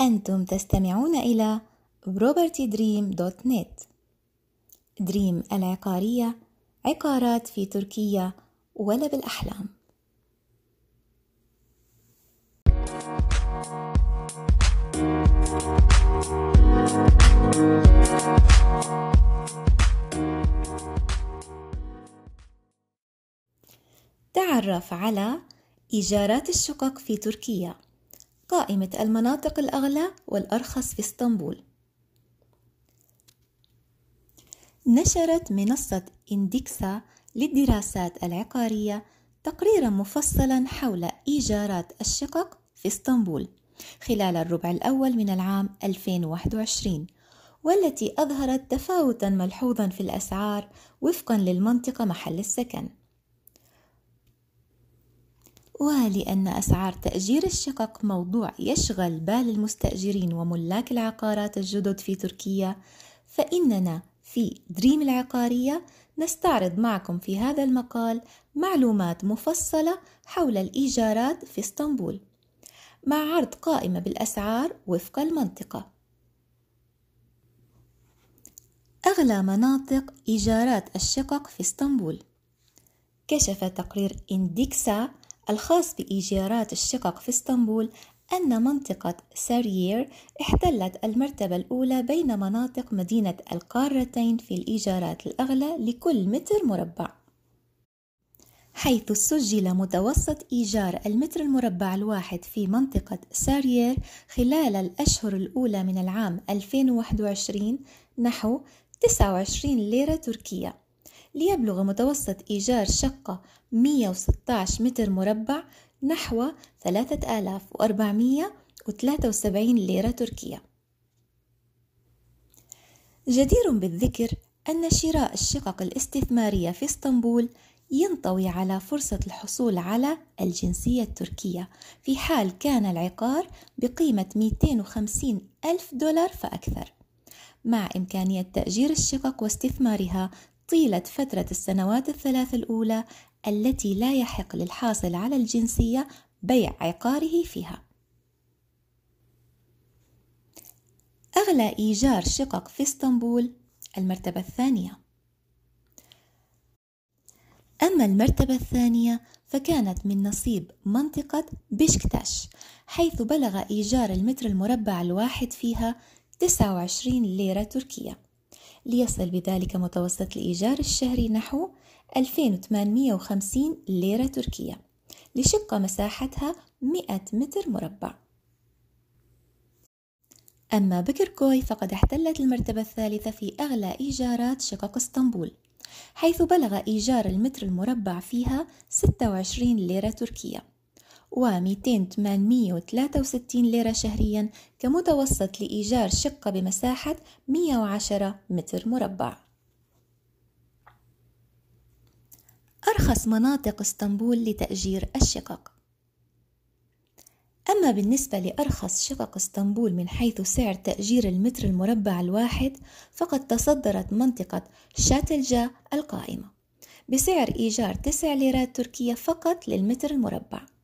أنتم تستمعون إلى propertydream.net دريم العقارية عقارات في تركيا ولا بالأحلام تعرف على إيجارات الشقق في تركيا. قائمة المناطق الأغلى والأرخص في إسطنبول. نشرت منصة إندكسا للدراسات العقارية تقريرا مفصلا حول إيجارات الشقق في إسطنبول خلال الربع الأول من العام 2021 والتي أظهرت تفاوتا ملحوظا في الأسعار وفقا للمنطقة محل السكن. ولأن أسعار تأجير الشقق موضوع يشغل بال المستأجرين وملاك العقارات الجدد في تركيا. فإننا في دريم العقارية نستعرض معكم في هذا المقال معلومات مفصلة حول الإيجارات في إسطنبول. مع عرض قائمة بالأسعار وفق المنطقة. أغلى مناطق إيجارات الشقق في إسطنبول. كشف تقرير إندكسا الخاص بإيجارات الشقق في إسطنبول أن منطقة ساريير احتلت المرتبة الأولى بين مناطق مدينة القارتين في الإيجارات الأغلى لكل متر مربع. حيث سجل متوسط إيجار المتر المربع الواحد في منطقة ساريير خلال الأشهر الأولى من العام 2021 نحو 29 ليرة تركية. ليبلغ متوسط إيجار شقة 116 متر مربع نحو 3473 ليرة تركية. جدير بالذكر أن شراء الشقق الاستثمارية في إسطنبول ينطوي على فرصة الحصول على الجنسية التركية في حال كان العقار بقيمة 250 ألف دولار فأكثر. مع إمكانية تأجير الشقق واستثمارها طيلة فترة السنوات الثلاث الأولى التي لا يحق للحاصل على الجنسية بيع عقاره فيها. أغلى إيجار شقق في إسطنبول المرتبة الثانية. أما المرتبة الثانية فكانت من نصيب منطقة بشكتاش حيث بلغ إيجار المتر المربع الواحد فيها 29 ليرة تركية ليصل بذلك متوسط الإيجار الشهري نحو 2850 ليرة تركية لشقة مساحتها 100 متر مربع. أما بكركوي فقد احتلت المرتبة الثالثة في أغلى إيجارات شقق إسطنبول حيث بلغ إيجار المتر المربع فيها 26 ليرة تركية. و263 ليرة شهريا كمتوسط لإيجار شقة بمساحة 110 متر مربع. أرخص مناطق إسطنبول لتأجير الشقق. أما بالنسبة لأرخص شقق إسطنبول من حيث سعر تأجير المتر المربع الواحد فقد تصدرت منطقة شاتلجا القائمة بسعر إيجار 9 ليرات تركية فقط للمتر المربع.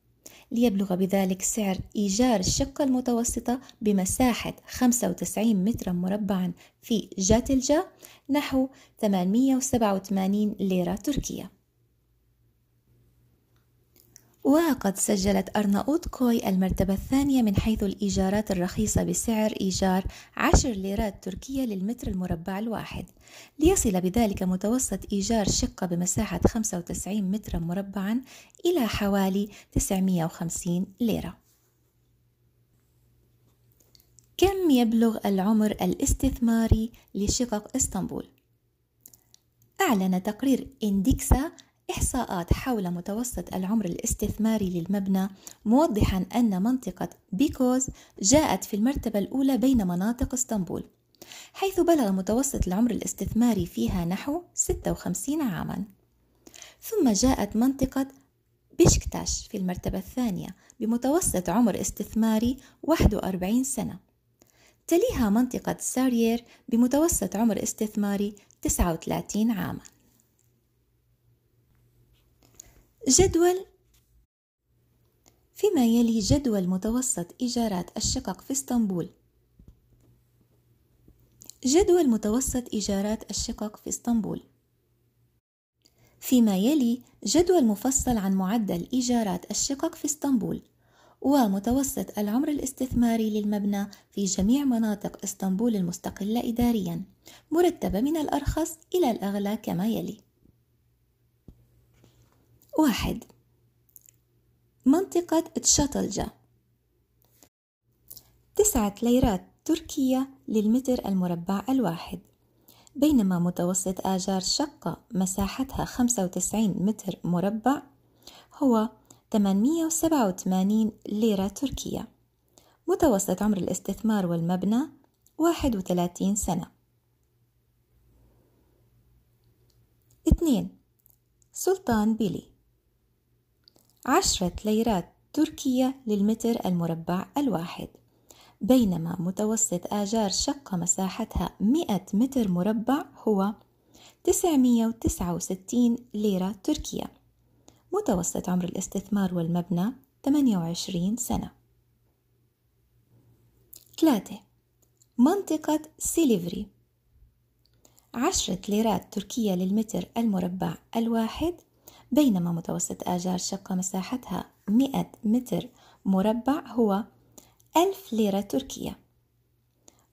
ليبلغ بذلك سعر إيجار الشقة المتوسطة بمساحة 95 مترا مربعا في جاتلجا نحو 887 ليرة تركية. وقد سجلت أرناؤوط كوي المرتبة الثانية من حيث الإيجارات الرخيصة بسعر إيجار 10 ليرات تركية للمتر المربع الواحد ليصل بذلك متوسط إيجار شقة بمساحة 95 مترا مربعا إلى حوالي 950 ليرة كم يبلغ العمر الاستثماري لشقق إسطنبول؟ أعلن تقرير إندكسا إحصاءات حول متوسط العمر الاستثماري للمبنى موضحا أن منطقة بيكوز جاءت في المرتبة الأولى بين مناطق إسطنبول حيث بلغ متوسط العمر الاستثماري فيها نحو 56 عاما. ثم جاءت منطقة بشكتاش في المرتبة الثانية بمتوسط عمر استثماري 41 سنة. تليها منطقة ساريير بمتوسط عمر استثماري 39 عاما. جدول. فيما يلي جدول متوسط إيجارات الشقق في إسطنبول. جدول متوسط إيجارات الشقق في إسطنبول. فيما يلي جدول مفصل عن معدل إيجارات الشقق في إسطنبول. ومتوسط العمر الاستثماري للمبنى في جميع مناطق إسطنبول المستقلة إداريا مرتبة من الأرخص إلى الأغلى كما يلي. واحد. منطقة تشاتلجا تسعة ليرات تركية للمتر المربع الواحد. بينما متوسط آجار شقة مساحتها 95 متر مربع هو 887 ليرة تركية. متوسط عمر الاستثمار والمبنى 31 سنة. 2 سلطان بيلي. عشرة ليرات تركية للمتر المربع الواحد. بينما متوسط آجار شقة مساحتها 100 متر مربع هو 969 ليرة تركية. متوسط عمر الاستثمار والمبنى 28 سنة. 3 منطقة سيليفري. عشرة ليرات تركية للمتر المربع الواحد بينما متوسط آجار شقة مساحتها 100 متر مربع هو 1000 ليرة تركية.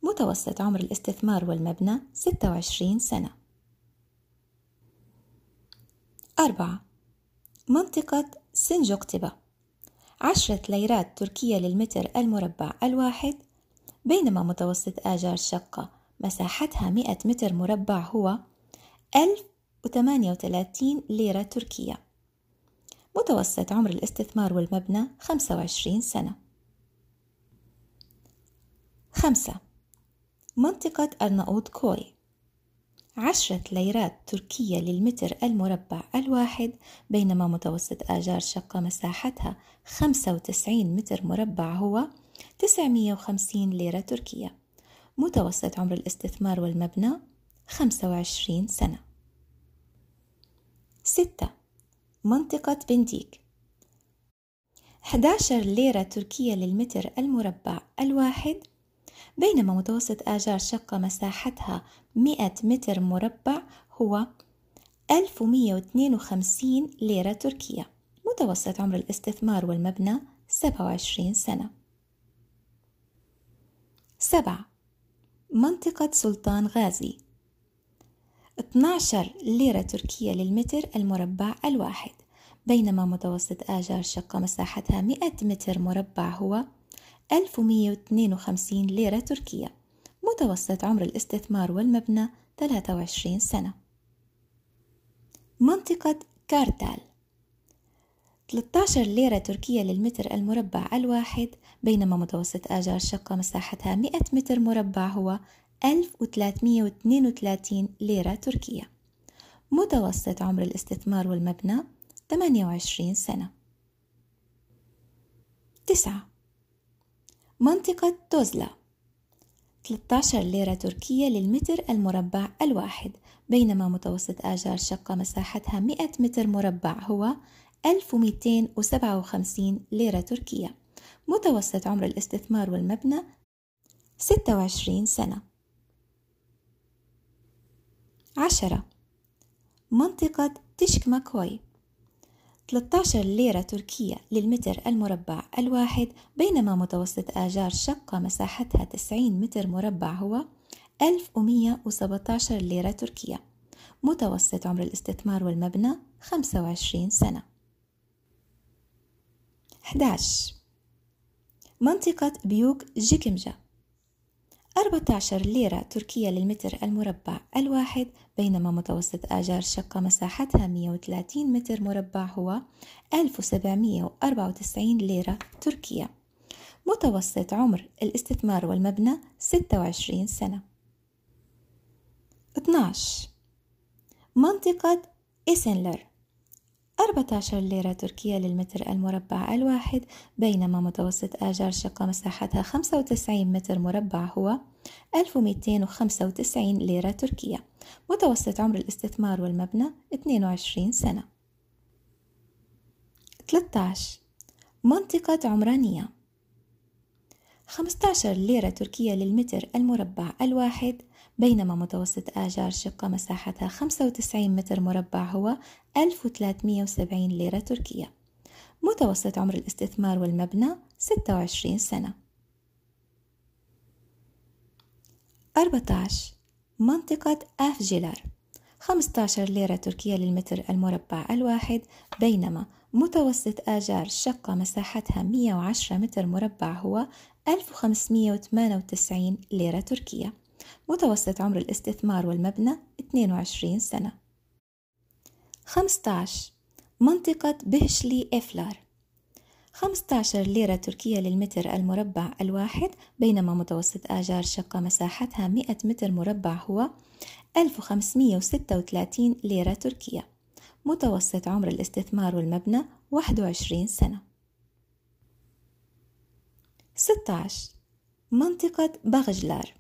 متوسط عمر الاستثمار والمبنى 26 سنة. أربعة. منطقة سنجوكتبة عشرة ليرات تركية للمتر المربع الواحد. بينما متوسط آجار شقة مساحتها 100 متر مربع هو 1038 ليرة تركية. متوسط عمر الاستثمار والمبنى 25 سنة. خمسة. منطقة أرناؤوط كوي. عشرة ليرات تركية للمتر المربع الواحد بينما متوسط آجار شقة مساحتها 95 متر مربع هو 950 ليرة تركية. متوسط عمر الاستثمار والمبنى 25 سنة. ستة. منطقة بنديك. 11 ليرة تركية للمتر المربع الواحد. بينما متوسط آجار شقة مساحتها 100 متر مربع هو 1152 ليرة تركية. متوسط عمر الاستثمار والمبنى 27 سنة. سبعة. منطقة سلطان غازي. 12 ليرة تركية للمتر المربع الواحد بينما متوسط آجار شقة مساحتها 100 متر مربع هو 1152 ليرة تركية متوسط عمر الاستثمار والمبنى 23 سنة. منطقة كارتال. 13 ليرة تركية للمتر المربع الواحد بينما متوسط آجار شقة مساحتها 100 متر مربع هو 1332 ليرة تركية. متوسط عمر الاستثمار والمبنى 28 سنة. 9 منطقة توزلا. 13 ليرة تركية للمتر المربع الواحد بينما متوسط آجار شقة مساحتها 100 متر مربع هو 1257 ليرة تركية. متوسط عمر الاستثمار والمبنى 26 سنة. عشرة. منطقة تشك ماكوي. 13 ليرة تركية للمتر المربع الواحد بينما متوسط آجار شقة مساحتها 90 متر مربع هو 1117 ليرة تركية. متوسط عمر الاستثمار والمبنى 25 سنة. 11 منطقة بيوك جيكمجا. 14 ليرة تركية للمتر المربع الواحد بينما متوسط آجار شقة مساحتها 130 متر مربع هو 1794 ليرة تركية. متوسط عمر الاستثمار والمبنى 26 سنة. 12 منطقة إيسنلر. 14 ليرة تركية للمتر المربع الواحد بينما متوسط آجار شقة مساحتها 95 متر مربع هو 1295 ليرة تركية. متوسط عمر الاستثمار والمبنى 22 سنة. 13 منطقة عمرانية. 15 ليرة تركية للمتر المربع الواحد بينما متوسط آجار شقة مساحتها 95 متر مربع هو 1370 ليرة تركية. متوسط عمر الاستثمار والمبنى 26 سنة. 14 منطقة أفجلر 15 ليرة تركية للمتر المربع الواحد بينما متوسط آجار شقة مساحتها 110 متر مربع هو 1598 ليرة تركية. متوسط عمر الاستثمار والمبنى 22 سنة. 15 منطقة بهشلي إفلار. 15 ليرة تركية للمتر المربع الواحد بينما متوسط آجار شقة مساحتها 100 متر مربع هو 1536 ليرة تركية. متوسط عمر الاستثمار والمبنى 21 سنة. 16 منطقة بغجلار.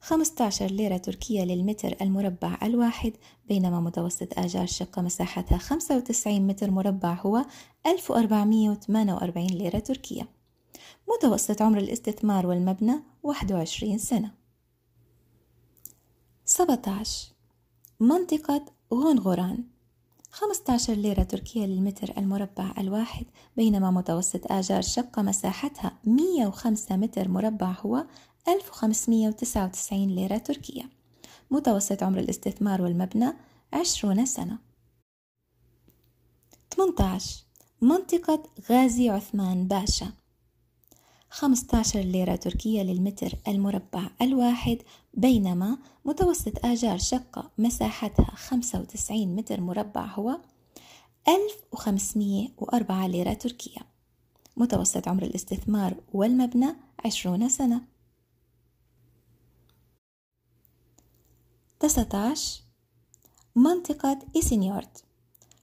15 ليرة تركية للمتر المربع الواحد بينما متوسط آجار الشقة مساحتها 95 متر مربع هو 1448 ليرة تركية. متوسط عمر الاستثمار والمبنى 21 سنة. 17 منطقة غونغوران. 15 ليرة تركية للمتر المربع الواحد بينما متوسط آجار الشقة مساحتها 105 متر مربع هو 1599 ليرة تركية متوسط عمر الاستثمار والمبنى 20 سنة. 18 منطقة غازي عثمان باشا. 15 ليرة تركية للمتر المربع الواحد. بينما متوسط آجار شقة مساحتها 95 متر مربع هو 1504 ليرة تركية متوسط عمر الاستثمار والمبنى 20 سنة. 19 منطقة إيسينيورت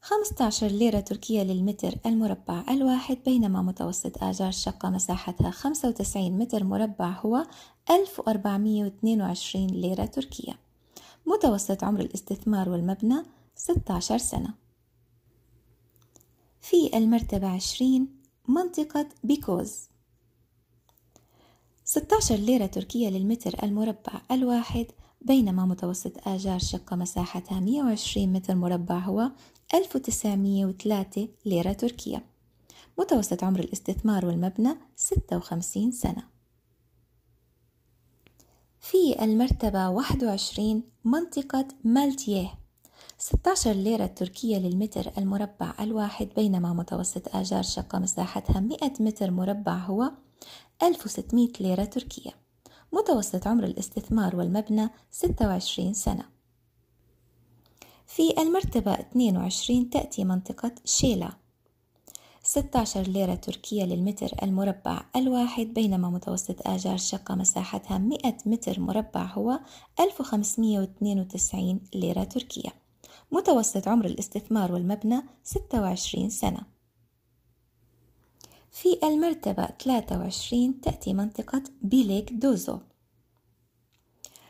15 ليرة تركية للمتر المربع الواحد بينما متوسط آجار الشقة مساحتها 95 متر مربع هو 1422 ليرة تركية. متوسط عمر الاستثمار والمبنى 16 سنة. في المرتبة 20 منطقة بيكوز. 16 ليرة تركية للمتر المربع الواحد بينما متوسط آجار شقة مساحتها 120 متر مربع هو 1903 ليرة تركية. متوسط عمر الاستثمار والمبنى 56 سنة. في المرتبة 21 منطقة مالتيه 16 ليرة تركية للمتر المربع الواحد بينما متوسط آجار شقة مساحتها 100 متر مربع هو 1600 ليرة تركية. متوسط عمر الاستثمار والمبنى 26 سنة. في المرتبة 22 تأتي منطقة شيلا. 16 ليرة تركية للمتر المربع الواحد بينما متوسط آجار الشقة مساحتها 100 متر مربع هو 1592 ليرة تركية. متوسط عمر الاستثمار والمبنى 26 سنة. في المرتبة 23 تأتي منطقة بيليك دوزو.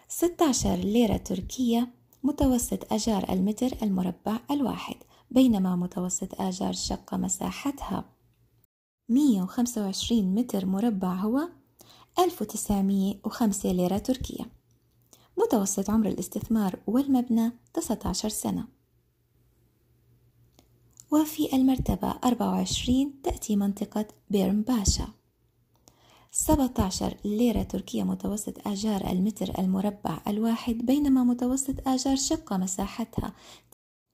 16 ليرة تركية متوسط أجار المتر المربع الواحد بينما متوسط آجار الشقة مساحتها. 125 متر مربع هو 1905 ليرة تركية. متوسط عمر الاستثمار والمبنى 19 سنة. وفي المرتبة 24 تأتي منطقة بيرم باشا. 17 ليرة تركية متوسط آجار المتر المربع الواحد بينما متوسط آجار شقة مساحتها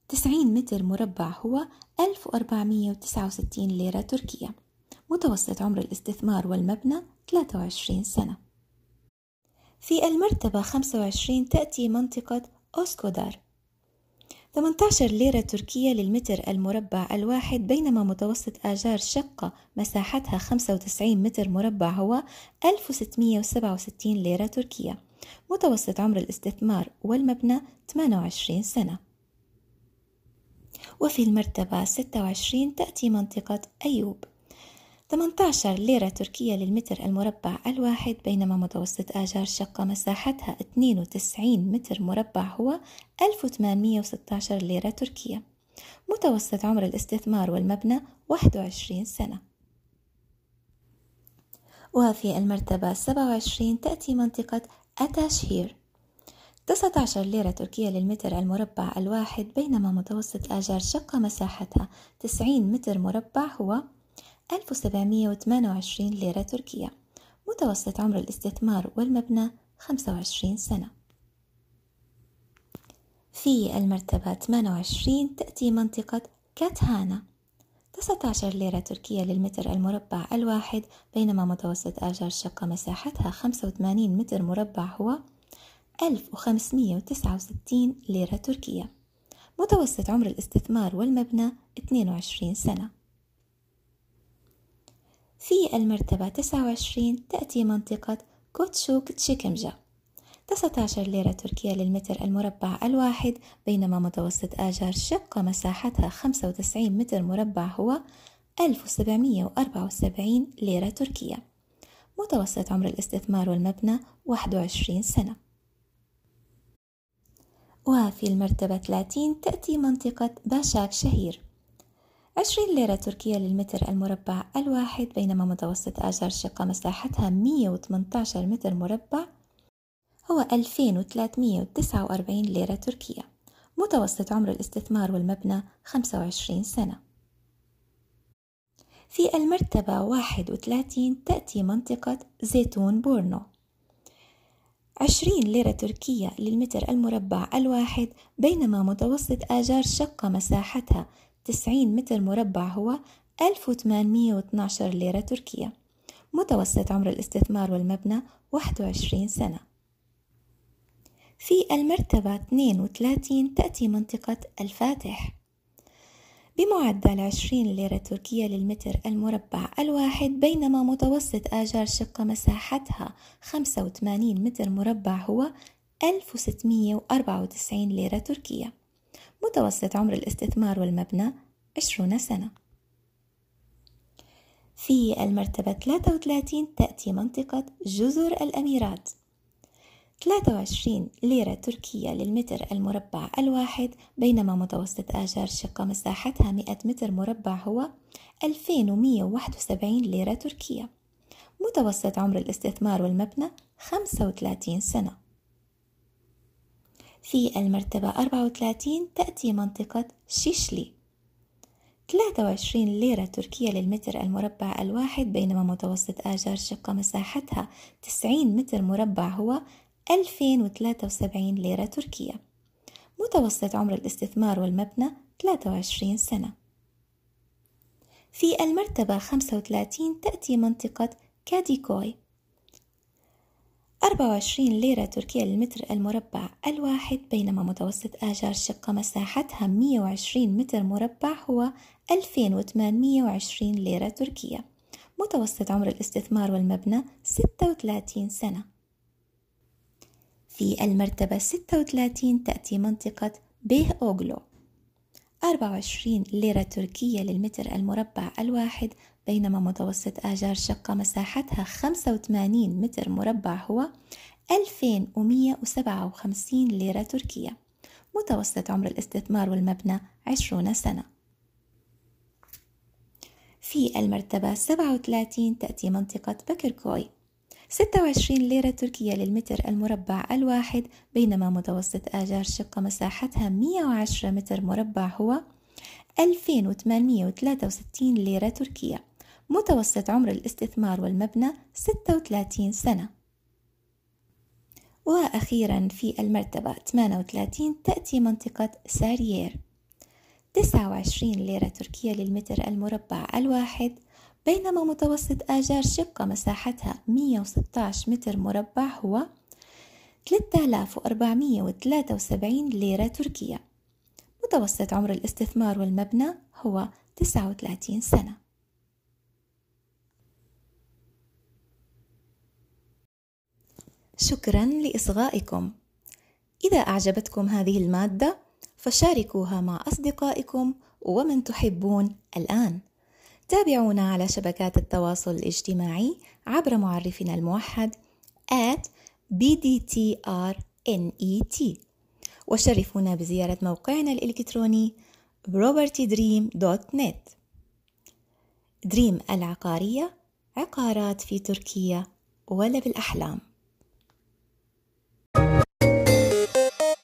90 متر مربع هو 1469 ليرة تركية. متوسط عمر الاستثمار والمبنى 23 سنة. في المرتبة 25 تأتي منطقة أوسكودار. 18 ليرة تركية للمتر المربع الواحد بينما متوسط آجار شقة مساحتها 95 متر مربع هو 1667 ليرة تركية. متوسط عمر الاستثمار والمبنى 28 سنة. وفي المرتبة 26 تأتي منطقة أيوب. 18 ليرة تركية للمتر المربع الواحد بينما متوسط آجار شقة مساحتها 92 متر مربع هو 1816 ليرة تركية. متوسط عمر الاستثمار والمبنى 21 سنة. وفي المرتبة 27 تأتي منطقة أتاشهير 19 ليرة تركية للمتر المربع الواحد بينما متوسط آجار شقة مساحتها 90 متر مربع هو 1728 ليرة تركية. متوسط عمر الاستثمار والمبنى 25 سنة. في المرتبة 28 تأتي منطقة كاتهانا. 19 ليرة تركية للمتر المربع الواحد بينما متوسط آجار الشقة مساحتها 85 متر مربع هو 1569 ليرة تركية. متوسط عمر الاستثمار والمبنى 22 سنة. في المرتبة 29 تأتي منطقة كوتشوك تشيكمجا. 19 ليرة تركية للمتر المربع الواحد بينما متوسط آجار شقة مساحتها 95 متر مربع هو 1774 ليرة تركية. متوسط عمر الاستثمار والمبنى 21 سنة. وفي المرتبة 30 تأتي منطقة باشاك شهير. 20 ليرة تركية للمتر المربع الواحد بينما متوسط آجار الشقة مساحتها 118 متر مربع هو 2349 ليرة تركية. متوسط عمر الاستثمار والمبنى 25 سنة. في المرتبة 31 تأتي منطقة زيتون بورنو. 20 ليرة تركية للمتر المربع الواحد بينما متوسط آجار شقة مساحتها 90 متر مربع هو 1812 ليرة تركية. متوسط عمر الاستثمار والمبنى 21 سنة. في المرتبة 32 تأتي منطقة الفاتح. بمعدل 20 ليرة تركية للمتر المربع الواحد بينما متوسط آجار شقة مساحتها 85 متر مربع هو 1694 ليرة تركية. متوسط عمر الاستثمار والمبنى 20 سنة. في المرتبة 33 تأتي منطقة جزر الأميرات. 23 ليرة تركية للمتر المربع الواحد بينما متوسط آجار شقة مساحتها 100 متر مربع هو 2171 ليرة تركية. متوسط عمر الاستثمار والمبنى 35 سنة. في المرتبة 34 تأتي منطقة شيشلي. 23 ليرة تركية للمتر المربع الواحد بينما متوسط آجار شقة مساحتها 90 متر مربع هو 2073 ليرة تركية. متوسط عمر الاستثمار والمبنى 23 سنة. في المرتبة 35 تأتي منطقة كاديكوي. 24 ليرة تركية للمتر المربع الواحد بينما متوسط آجار الشقة مساحتها 120 متر مربع هو 2820 ليرة تركية متوسط عمر الاستثمار والمبنى 36 سنة. في المرتبة 36 تأتي منطقة بيه أوغلو 24 ليرة تركية للمتر المربع الواحد بينما متوسط آجار شقة مساحتها 85 متر مربع هو 2157 ليرة تركية. متوسط عمر الاستثمار والمبنى 20 سنة. في المرتبة 37 تأتي منطقة بكركوي. 26 ليرة تركية للمتر المربع الواحد بينما متوسط آجار الشقة مساحتها 110 متر مربع هو 2863 ليرة تركية. متوسط عمر الاستثمار والمبنى 36 سنة. وأخيرا في المرتبة 38 تأتي منطقة ساريير. 29 ليرة تركية للمتر المربع الواحد بينما متوسط آجار شقة مساحتها 116 متر مربع هو 3473 ليرة تركية. متوسط عمر الاستثمار والمبنى هو 39 سنة. شكرا لإصغائكم. إذا أعجبتكم هذه المادة فشاركوها مع أصدقائكم ومن تحبون الآن. تابعونا على شبكات التواصل الاجتماعي عبر معرفنا الموحد at bdtrnet وشرفونا بزيارة موقعنا الإلكتروني propertydream.net دريم العقارية عقارات في تركيا ولا بالأحلام.